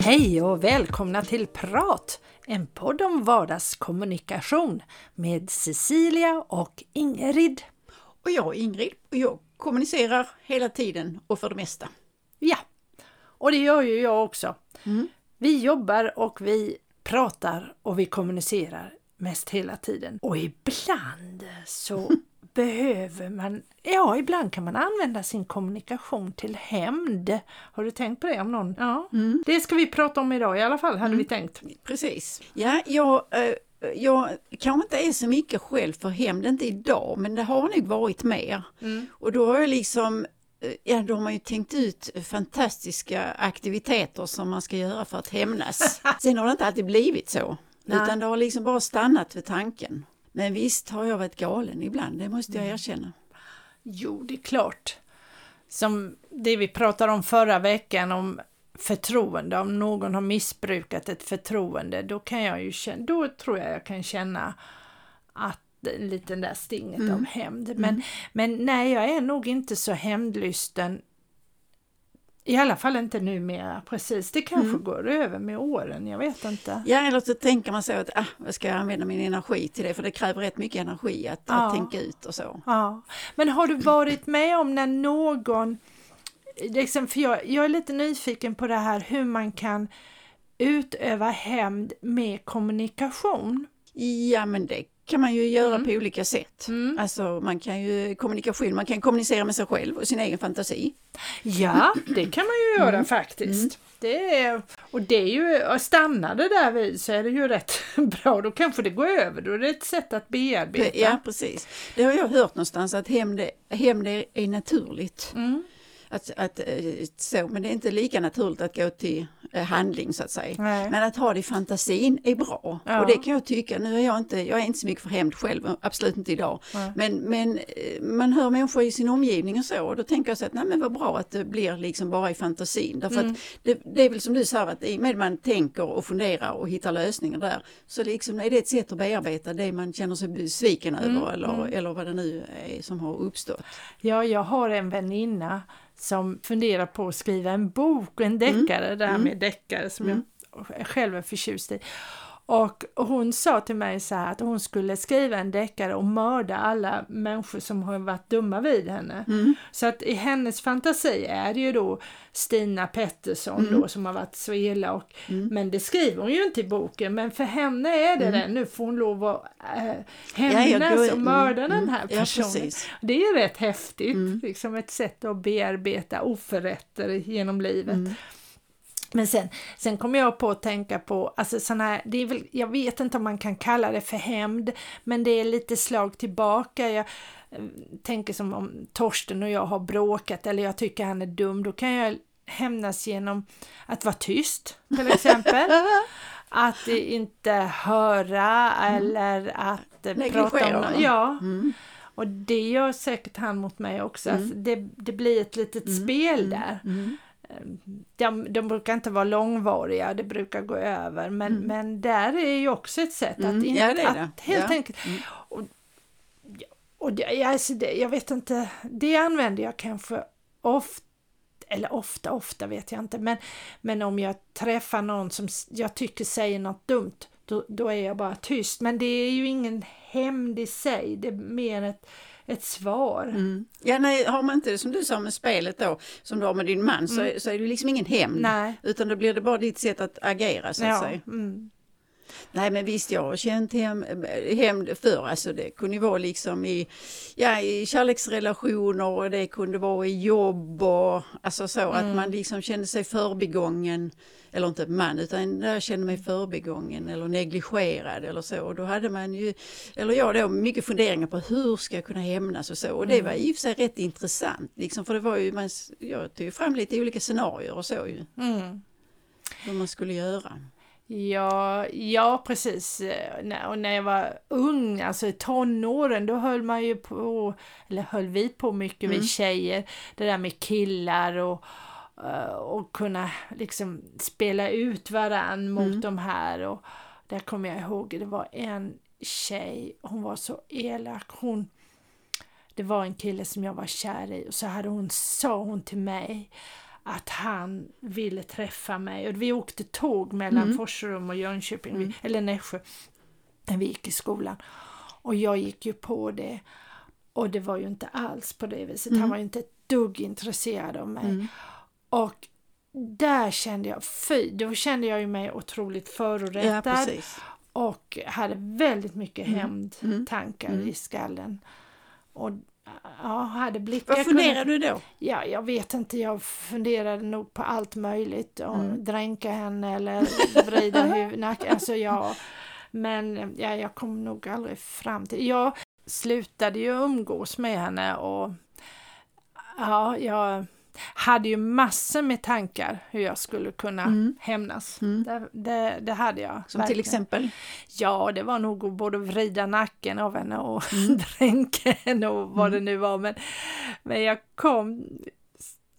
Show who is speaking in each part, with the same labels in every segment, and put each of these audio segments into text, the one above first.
Speaker 1: Hej och välkomna till Prat! En podd om vardagskommunikation med Cecilia och Ingrid.
Speaker 2: Och jag är Ingrid och jag kommunicerar hela tiden och för det mesta.
Speaker 1: Ja, och det gör ju jag också. Mm. Vi jobbar och vi pratar och vi kommunicerar mest hela tiden. Och ibland så behöver man, ja ibland kan man använda sin kommunikation till hämnd. Har du tänkt på det om någon? Ja, mm. det ska vi prata om idag i alla fall hade mm. vi tänkt.
Speaker 2: Precis. Ja, jag, äh, jag kanske inte är så mycket själv för hämnd, inte idag, men det har nog varit mer. Mm. Och då har jag liksom eh, Ja, då har man ju tänkt ut fantastiska aktiviteter som man ska göra för att hämnas. Sen har det inte alltid blivit så, Nej. utan det har liksom bara stannat vid tanken. Men visst har jag varit galen ibland, det måste jag mm. erkänna.
Speaker 1: Jo, det är klart. Som det vi pratade om förra veckan om förtroende, om någon har missbrukat ett förtroende, då kan jag ju känna, då tror jag jag kan känna att lite där stinget mm. av hämnd. Men, mm. men nej, jag är nog inte så hämndlysten i alla fall inte numera, precis. Det kanske mm. går över med åren, jag vet inte.
Speaker 2: Ja, eller så tänker man så att, ah, vad ska jag använda min energi till det? För det kräver rätt mycket energi att, ja. att tänka ut och så.
Speaker 1: Ja. Men har du varit med om när någon, liksom, för jag, jag är lite nyfiken på det här hur man kan utöva hämnd med kommunikation?
Speaker 2: Ja, men det kan man ju göra mm. på olika sätt. Mm. Alltså man kan ju kommunikation, man kan kommunicera med sig själv och sin egen fantasi.
Speaker 1: Ja, det kan man ju göra mm. faktiskt. Mm. Det är, och det är ju, stannar det där vid så är det ju rätt bra, då kanske det går över, då är det ett sätt att bearbeta.
Speaker 2: Ja, precis. Det har jag hört någonstans att hämnd, är naturligt. Mm. Att, att, eh, så, men det är inte lika naturligt att gå till eh, handling så att säga. Nej. Men att ha det i fantasin är bra. Ja. Och det kan jag tycka, nu är jag inte, jag är inte så mycket för hämnd själv, absolut inte idag. Men, men eh, man hör människor i sin omgivning och så och då tänker jag så att nej men vad bra att det blir liksom bara i fantasin. Därför mm. att det, det, är väl som du sa att i och med man tänker och funderar och hittar lösningar där så liksom är det ett sätt att bearbeta det man känner sig besviken mm. över eller, mm. eller vad det nu är som har uppstått.
Speaker 1: Ja, jag har en väninna som funderar på att skriva en bok, en mm. deckare, mm. det här med deckare som mm. jag själv är förtjust i. Och hon sa till mig så här att hon skulle skriva en deckare och mörda alla människor som har varit dumma vid henne. Mm. Så att i hennes fantasi är det ju då Stina Pettersson mm. då som har varit så elak. Mm. Men det skriver hon ju inte i boken men för henne är det mm. det. Nu får hon lov att äh, hämnas ja, och mörda den mm. här personen. Ja, det är rätt häftigt, mm. liksom ett sätt att bearbeta oförrätter genom livet. Men sen, sen kom jag på att tänka på, alltså såna här, det är väl, jag vet inte om man kan kalla det för hämnd, men det är lite slag tillbaka. Jag äh, tänker som om Torsten och jag har bråkat eller jag tycker han är dum, då kan jag hämnas genom att vara tyst till exempel. att inte höra mm. eller att mm. prata om Ja. Mm. Och det gör säkert han mot mig också. Mm. Alltså det, det blir ett litet mm. spel mm. där. De, de brukar inte vara långvariga, det brukar gå över, men, mm. men där är ju också ett sätt att, in, ja, det att helt ja. enkelt... Mm. Och, och det, alltså det, jag vet inte, det använder jag kanske ofta eller ofta, ofta vet jag inte, men, men om jag träffar någon som jag tycker säger något dumt, då, då är jag bara tyst. Men det är ju ingen hämnd i sig, det är mer ett, ett svar. Mm.
Speaker 2: Ja, nej, har man inte det som du sa med spelet då, som du har med din man, mm. så, så är det liksom ingen hämnd. Utan då blir det bara ditt sätt att agera så att ja. säga. Mm. Nej men visst, jag har känt hem, hem förr, alltså det kunde vara liksom i, ja, i kärleksrelationer och det kunde vara i jobb och alltså så mm. att man liksom kände sig förbigången, eller inte man, utan jag kände mig förbigången eller negligerad eller så. Och då hade man ju, eller jag då, mycket funderingar på hur ska jag kunna hämnas och så. Och det var i och för sig rätt intressant, liksom, för det var ju, man, jag tog fram lite olika scenarier och så ju. Mm. Hur man skulle göra.
Speaker 1: Ja, ja precis. Och när jag var ung, alltså i tonåren, då höll man ju på, eller höll vi på mycket mm. med tjejer, det där med killar och, eh, och kunna liksom spela ut varann mot mm. de här. Och där kommer jag ihåg, det var en tjej, hon var så elak. Hon, det var en kille som jag var kär i och så hade hon, sa hon till mig att han ville träffa mig. Och vi åkte tåg mellan mm. Forsrum och Jönköping, mm. eller Nässjö, när vi gick i skolan. Och jag gick ju på det. Och det var ju inte alls på det viset. Mm. Han var ju inte ett dugg intresserad av mig. Mm. Och där kände jag, fy, då kände jag ju mig otroligt förorättad. Ja, och hade väldigt mycket mm. hämndtankar mm. i skallen. Och ja, hade blickar.
Speaker 2: Vad funderade kunde... du då?
Speaker 1: Ja, jag vet inte. Jag funderade nog på allt möjligt. Och mm. dränka henne eller vrida huvudet. Alltså, ja. Men ja, jag kom nog aldrig fram till... Jag slutade ju umgås med henne och ja, jag hade ju massor med tankar hur jag skulle kunna mm. hämnas. Mm. Det, det, det, hade jag.
Speaker 2: Som verkligen. till exempel?
Speaker 1: Ja, det var nog att både vrida nacken av henne och mm. dränka henne och vad mm. det nu var. Men, men jag kom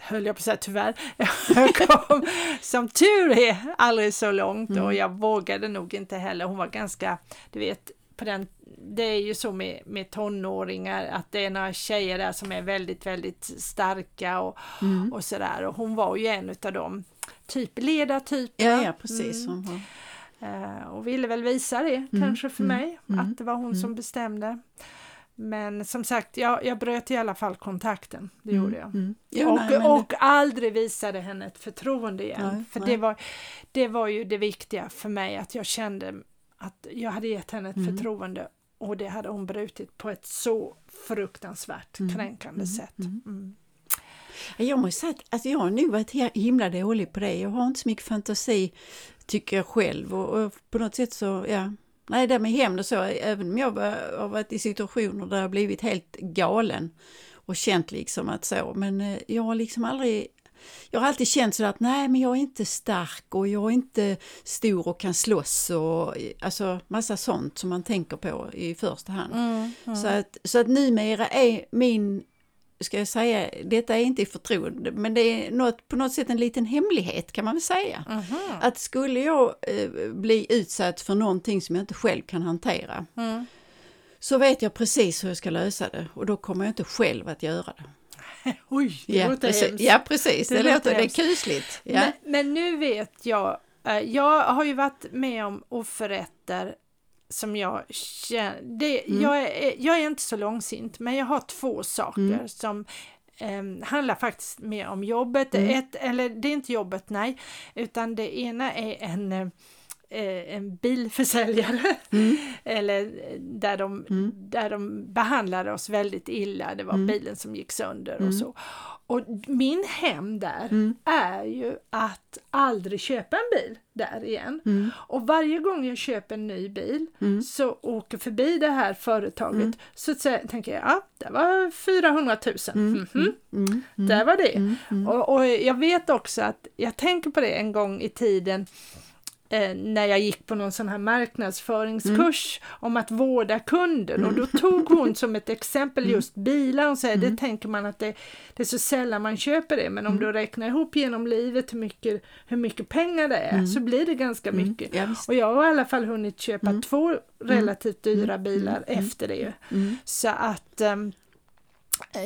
Speaker 1: höll jag på att säga tyvärr, jag kom som tur är aldrig så långt mm. och jag vågade nog inte heller. Hon var ganska, du vet, på den, det är ju så med, med tonåringar att det är några tjejer där som är väldigt, väldigt starka och, mm. och sådär. Och hon var ju en utav dem, typ ledartyperna.
Speaker 2: Ja, ja, precis. Mm.
Speaker 1: Och ville väl visa det mm. kanske för mm. mig, mm. att det var hon som bestämde. Men som sagt, jag, jag bröt i alla fall kontakten, det gjorde jag. Mm. Jo, och, nej, och aldrig visade henne ett förtroende igen. Nej, för nej. Det, var, det var ju det viktiga för mig, att jag kände att jag hade gett henne ett mm. förtroende och det hade hon brutit på ett så fruktansvärt mm. kränkande mm. sätt. Mm. mm.
Speaker 2: Jag måste säga att alltså jag har nog varit himla dålig på det. Jag har inte så mycket fantasi, tycker jag själv. Och, och på något sätt så, ja. Nej, det med hämnd och så, även om jag har varit i situationer där jag blivit helt galen och känt liksom att så, men eh, jag har liksom aldrig jag har alltid känt så att nej men jag är inte stark och jag är inte stor och kan slåss och alltså massa sånt som man tänker på i första hand. Mm, mm. Så, att, så att numera är min ska jag säga, detta är inte i förtroende, men det är något, på något sätt en liten hemlighet kan man väl säga. Mm Att skulle jag eh, bli utsatt för någonting som jag inte själv kan hantera, mm. så vet jag precis hur jag ska lösa det och då kommer jag inte själv att göra det.
Speaker 1: Oj, det
Speaker 2: ja,
Speaker 1: låter
Speaker 2: precis. hemskt. Ja, precis. Det, det låter, det är kusligt. Ja.
Speaker 1: Men, men, nu vet jag, eh, jag har ju varit med om oförrätter som jag känner, det, mm. jag, är, jag är inte så långsint, men jag har två saker mm. som eh, handlar faktiskt mer om jobbet. Mm. Ett, eller det är inte jobbet, nej, utan det ena är en eh, eh, en bilförsäljare mm. eller eh, där de, mm. där de behandlade oss väldigt illa. Det var mm. bilen som gick sönder och mm. så. Och min hem där mm. är ju att aldrig köpa en bil där igen. Mm. Och varje gång jag köper en ny bil mm. så åker förbi det här företaget mm. så tänker jag, ja, det var 400 000. Mm. -hmm. Där var det. Och, och jag vet också att jag tänker på det en gång i tiden eh, när jag gick på någon sån här marknadsföringskurs mm. om att vårda kunden och då mm. tog hon som ett exempel mm. just bilar och säger mm. det tänker man att det, det, är så sällan man köper det men om mm. du räknar ihop genom livet hur mycket, hur mycket pengar det är mm. så blir det ganska mycket. Ja, och jag har i alla fall hunnit köpa två relativt dyra bilar efter det. Så att um,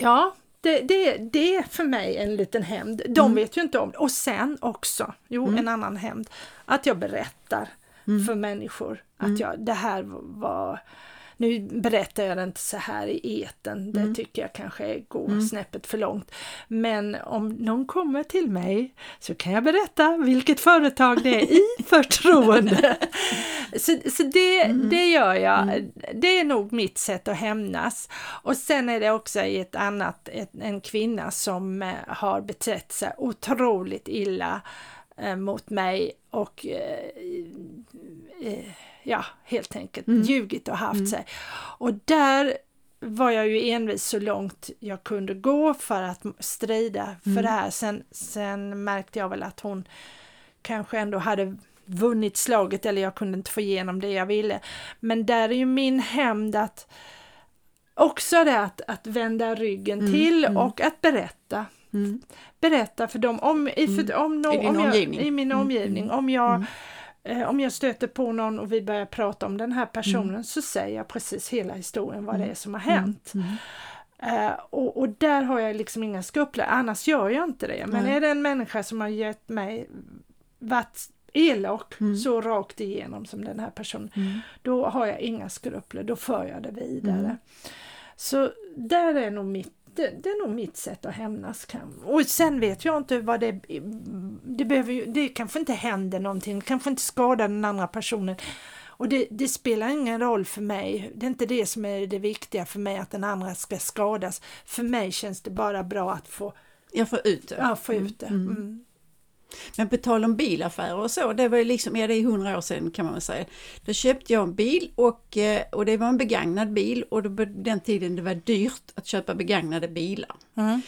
Speaker 1: Ja, det, det, det är för mig en liten hämnd. De mm. vet ju inte om det. Och sen också, jo mm. en annan hämnd, att jag berättar mm. för människor att mm. jag, det här var nu berättar jag det inte så här i eten, det mm. tycker jag kanske går mm. snäppet för långt. Men om någon kommer till mig så kan jag berätta vilket företag det är i förtroende. så så det, mm. det gör jag. Mm. Det är nog mitt sätt att hämnas. Och sen är det också i ett annat, ett, en kvinna som eh, har betett sig otroligt illa eh, mot mig och eh, eh, ja, helt enkelt mm. ljugit och haft mm. sig. Och där var jag ju envis så långt jag kunde gå för att strida för mm. det här. Sen, sen märkte jag väl att hon kanske ändå hade vunnit slaget eller jag kunde inte få igenom det jag ville. Men där är ju min hämnd att också det att, att vända ryggen mm, till mm. och att berätta. Mm. Berätta för dem om, i, för, mm. om, no, I, om jag, i min mm, omgivning. Om jag om jag stöter på någon och vi börjar prata om den här personen mm. så säger jag precis hela historien vad det mm. är som har hänt. Mm. Uh, och, och, där har jag liksom inga skrupler, annars gör jag inte det. Men mm. är det en människa som har gett mig, varit elak mm. så rakt igenom som den här personen, mm. då har jag inga skrupler, då för jag det vidare. Mm. Så där är nog mitt det, det, är nog mitt sätt att hämnas. Och sen vet jag inte vad det... Det, behöver ju, det kanske inte händer någonting, kanske inte skadar den andra personen. Och det, det, spelar ingen roll för mig. Det är inte det som är det viktiga för mig, att den andra ska skadas. För mig känns det bara bra att få...
Speaker 2: Jag får ut det.
Speaker 1: Ja, få ut det. Mm. Mm.
Speaker 2: Men på tal om bilaffärer och så, det var ju liksom, ja det är hundra år sedan kan man väl säga. Då köpte jag en bil och, eh, och det var en begagnad bil och var den tiden det var dyrt att köpa begagnade bilar. Mm.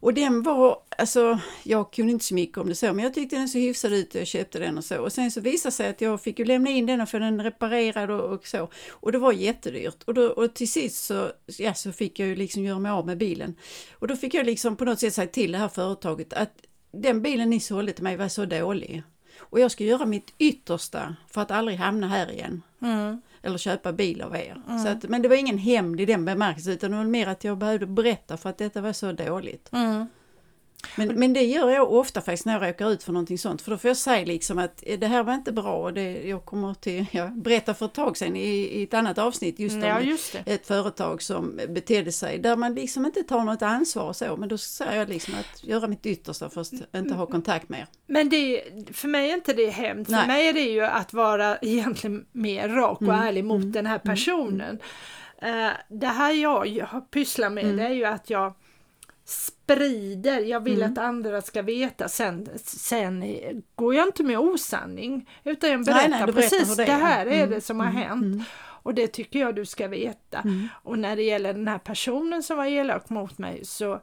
Speaker 2: Och den var, alltså jag kunde inte så mycket om det så, men jag tyckte den såg hyfsad ut och jag köpte den och så. Och sen så visade det sig att jag fick ju lämna in den och få den reparerad och, och så. Och det var jättedyrt. Och, då, och till sist så, ja, så fick jag ju liksom göra mig av med bilen. Och då fick jag liksom på något sätt säga till det här företaget att den bilen ni sålde till mig var så dålig. Och jag ska göra mitt yttersta för att aldrig hamna här igen. Mm. Eller köpa bil av er. Mm. Så att, men det var ingen hämnd i den bemärkelsen utan det var mer att jag behövde berätta för att detta var så dåligt. Mm. Men, men det gör jag ofta faktiskt när jag råkar ut för någonting sånt. För då får jag säga liksom att det här var inte bra. Och det, jag kommer till, jag berättade för ett tag sedan i, i ett annat avsnitt just om ja, just ett företag som betedde sig där man liksom inte tar något ansvar och så. Men då säger jag liksom att göra mitt yttersta för att inte ha kontakt med er.
Speaker 1: Men det, för mig är inte det hemskt. För mig är det ju att vara egentligen mer rak och mm. ärlig mot mm. den här mm. personen. Mm. Uh, det här jag pysslar med mm. det är ju att jag sprider, jag vill mm. att andra ska veta. Sen, sen går jag inte med osanning utan jag berättar, nej, nej, precis det, det, här är mm. det som har mm. hänt. Mm. Och det tycker jag du ska veta. Mm. Och när det gäller den här personen som var elak mot mig så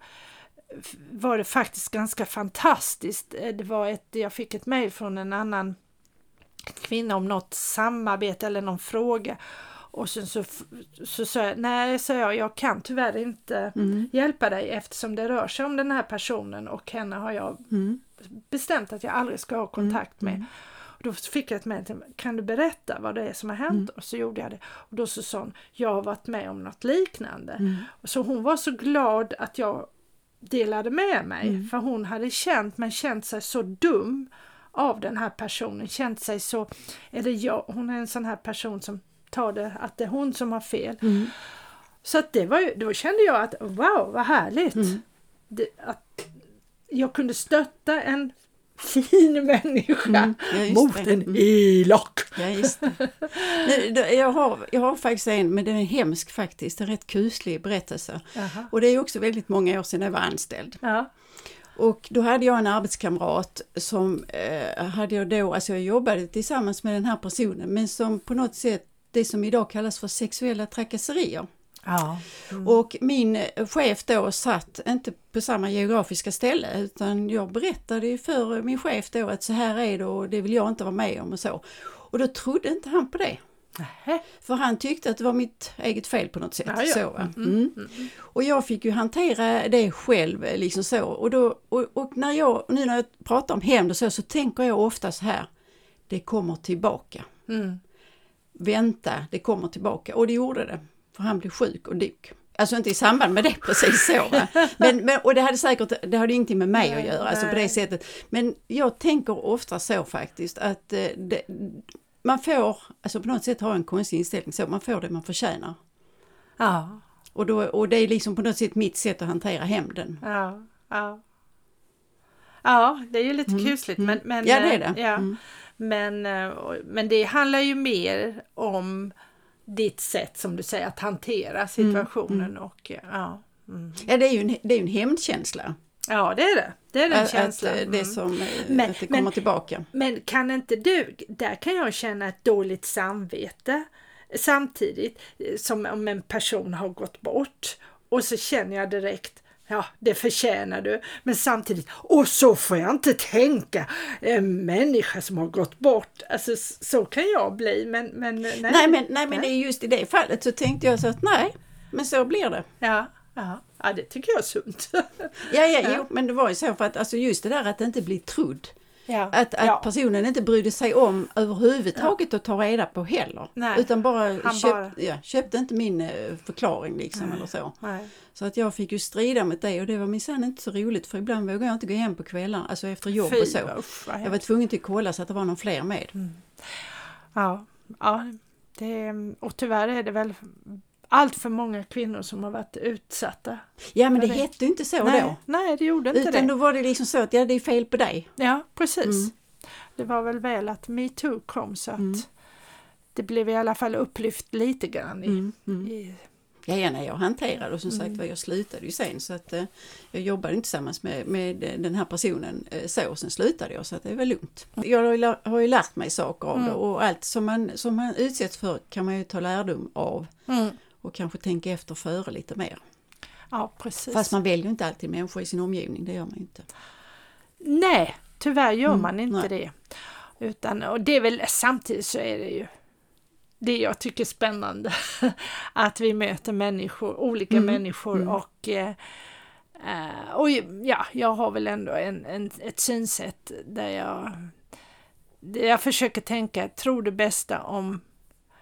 Speaker 1: var det faktiskt ganska fantastiskt. Det var ett, jag fick ett mejl från en annan kvinna om något samarbete eller någon fråga och sen så, så sa jag, nej, så jag, jag kan tyvärr inte mm. hjälpa dig eftersom det rör sig om den här personen och henne har jag mm. bestämt att jag aldrig ska ha kontakt med. Mm. Och då fick jag ett mejl kan du berätta vad det är som har hänt? Mm. Och så gjorde jag det. Och då så sa hon, jag har varit med om något liknande. Mm. Så hon var så glad att jag delade med mig, mm. för hon hade känt, men känt sig så dum av den här personen, känt sig så, eller jag, hon är en sån här person som tar det att det är hon som har fel. Mm. Så att det var då kände jag att wow vad härligt! Mm. Det, att jag kunde stötta en fin människa mm, ja, mot det. en mm. elak.
Speaker 2: Ja, just det. jag, har, jag har faktiskt en, men den är hemsk faktiskt, en rätt kuslig berättelse. Aha. Och det är också väldigt många år sedan jag var anställd. Ja. Och då hade jag en arbetskamrat som eh, hade jag då, alltså jag jobbade tillsammans med den här personen, men som på något sätt det som idag kallas för sexuella trakasserier. Ja. Mm. Och min chef då satt inte på samma geografiska ställe utan jag berättade ju för min chef då att så här är det och det vill jag inte vara med om och så. Och då trodde inte han på det. Nähe. För han tyckte att det var mitt eget fel på något sätt. Ja, ja. Så, mm, mm. Mm. mm. Och jag fick ju hantera det själv liksom så. Och, då, och, och när jag, nu när jag pratar om hämnd och så, så tänker jag ofta så här. Det kommer tillbaka. Mm vänta, det kommer tillbaka. Och det gjorde det, för han blev sjuk och dog. Alltså inte i samband med det precis så. Men, men, och det hade säkert, det hade ingenting med mig nej, att göra, nej. alltså på det sättet. Men jag tänker ofta så faktiskt att eh, det, man får, alltså på något sätt ha en konstig inställning så, man får det man förtjänar. Ja. Och, då, och det är liksom på något sätt mitt sätt att hantera hämnden.
Speaker 1: Ja, ja. Ja, det är ju lite mm. kusligt men, men...
Speaker 2: Ja, det är det. Ja. Mm.
Speaker 1: Men, eh, men det handlar ju mer om ditt sätt som du säger att hantera mm, situationen mm, och ja.
Speaker 2: Mm. Ja det är ju en, det är en hämndkänsla.
Speaker 1: Ja det är det. Det är den att, känslan.
Speaker 2: Att det, som, eh, men, att det kommer men, tillbaka.
Speaker 1: Men kan inte du, där kan jag känna ett dåligt samvete samtidigt eh, som om en person har gått bort och så känner jag direkt Ja, det förtjänar du. Men samtidigt, och så får jag inte tänka. En människa som har gått bort. Alltså så kan jag bli. Men, men nej.
Speaker 2: Nej, men, nej, men just i det fallet så tänkte jag så att nej, men så blir det.
Speaker 1: Ja, ja. ja det tycker jag är sunt.
Speaker 2: ja, ja, jo, men det var ju så för att alltså just det där att inte bli trodd. Ja. Att, att ja. personen inte brydde sig om överhuvudtaget ja. att ta reda på heller. Nej. Utan bara, köpt, bara... Ja, köpte inte min eh, förklaring liksom Nej. eller så. Nej. Så att jag fick ju strida mot det och det var minsann inte så roligt för ibland vågade jag inte gå hem på kvällarna, alltså efter jobb Fy, och så. Usch, jag var tvungen att kolla så att det var någon fler med. Mm.
Speaker 1: Ja, ja det, och tyvärr är det väl allt för många kvinnor som har varit utsatta.
Speaker 2: Ja men det, det hette ju inte så
Speaker 1: nej,
Speaker 2: då.
Speaker 1: Nej det gjorde inte
Speaker 2: Utan
Speaker 1: det.
Speaker 2: Utan då var det liksom så att ja, det är fel på dig.
Speaker 1: Ja precis. Mm. Det var väl väl att metoo kom så att mm. det blev i alla fall upplyft lite grann i, mm. mm. i
Speaker 2: Ja, ja nej, jag hanterade och som sagt mm. var jag slutade ju sen så att eh, jag jobbade inte tillsammans med, med den här personen eh, så och sen slutade jag så att det var lugnt. Jag har ju, har ju lärt mig saker av mm. det och allt som man, som man utsätts för kan man ju ta lärdom av mm. Och kanske tänka efter före lite mer.
Speaker 1: Ja, precis.
Speaker 2: Fast man väljer inte alltid människor i sin omgivning, det gör man inte.
Speaker 1: Nej, tyvärr gör mm, man inte nej. det. Utan, och det är väl samtidigt så är det ju det jag tycker är spännande. att vi möter människor, olika mm. människor mm. och eh, eh, och ja, jag har väl ändå en, en, ett synsätt där jag, där jag försöker tänka, tro det bästa om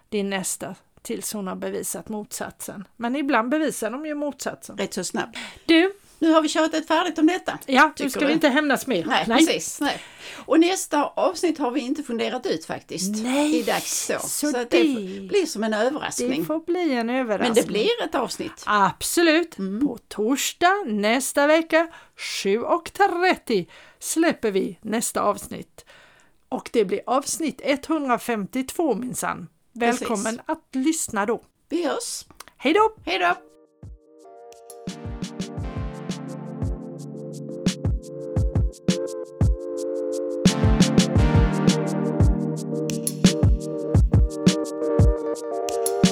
Speaker 1: din nästa tills hon har bevisat motsatsen. Men ibland bevisar de ju motsatsen.
Speaker 2: Rätt så snabbt.
Speaker 1: Du,
Speaker 2: nu har vi tjatat färdigt om detta.
Speaker 1: Ja, nu ska du? vi inte hämnas mer.
Speaker 2: Nej, nej. precis. Nej. Och nästa avsnitt har vi inte funderat ut faktiskt.
Speaker 1: Nej,
Speaker 2: det så. Så, så det, det blir som en överraskning.
Speaker 1: Det får bli en överraskning.
Speaker 2: Men det blir ett avsnitt.
Speaker 1: Absolut. Mm. På torsdag nästa vecka 7.30 släpper vi nästa avsnitt. Och det blir avsnitt 152 minsann. Välkommen Precis. att lyssna då.
Speaker 2: Vi hörs.
Speaker 1: Hej då!
Speaker 2: Hej då! Thank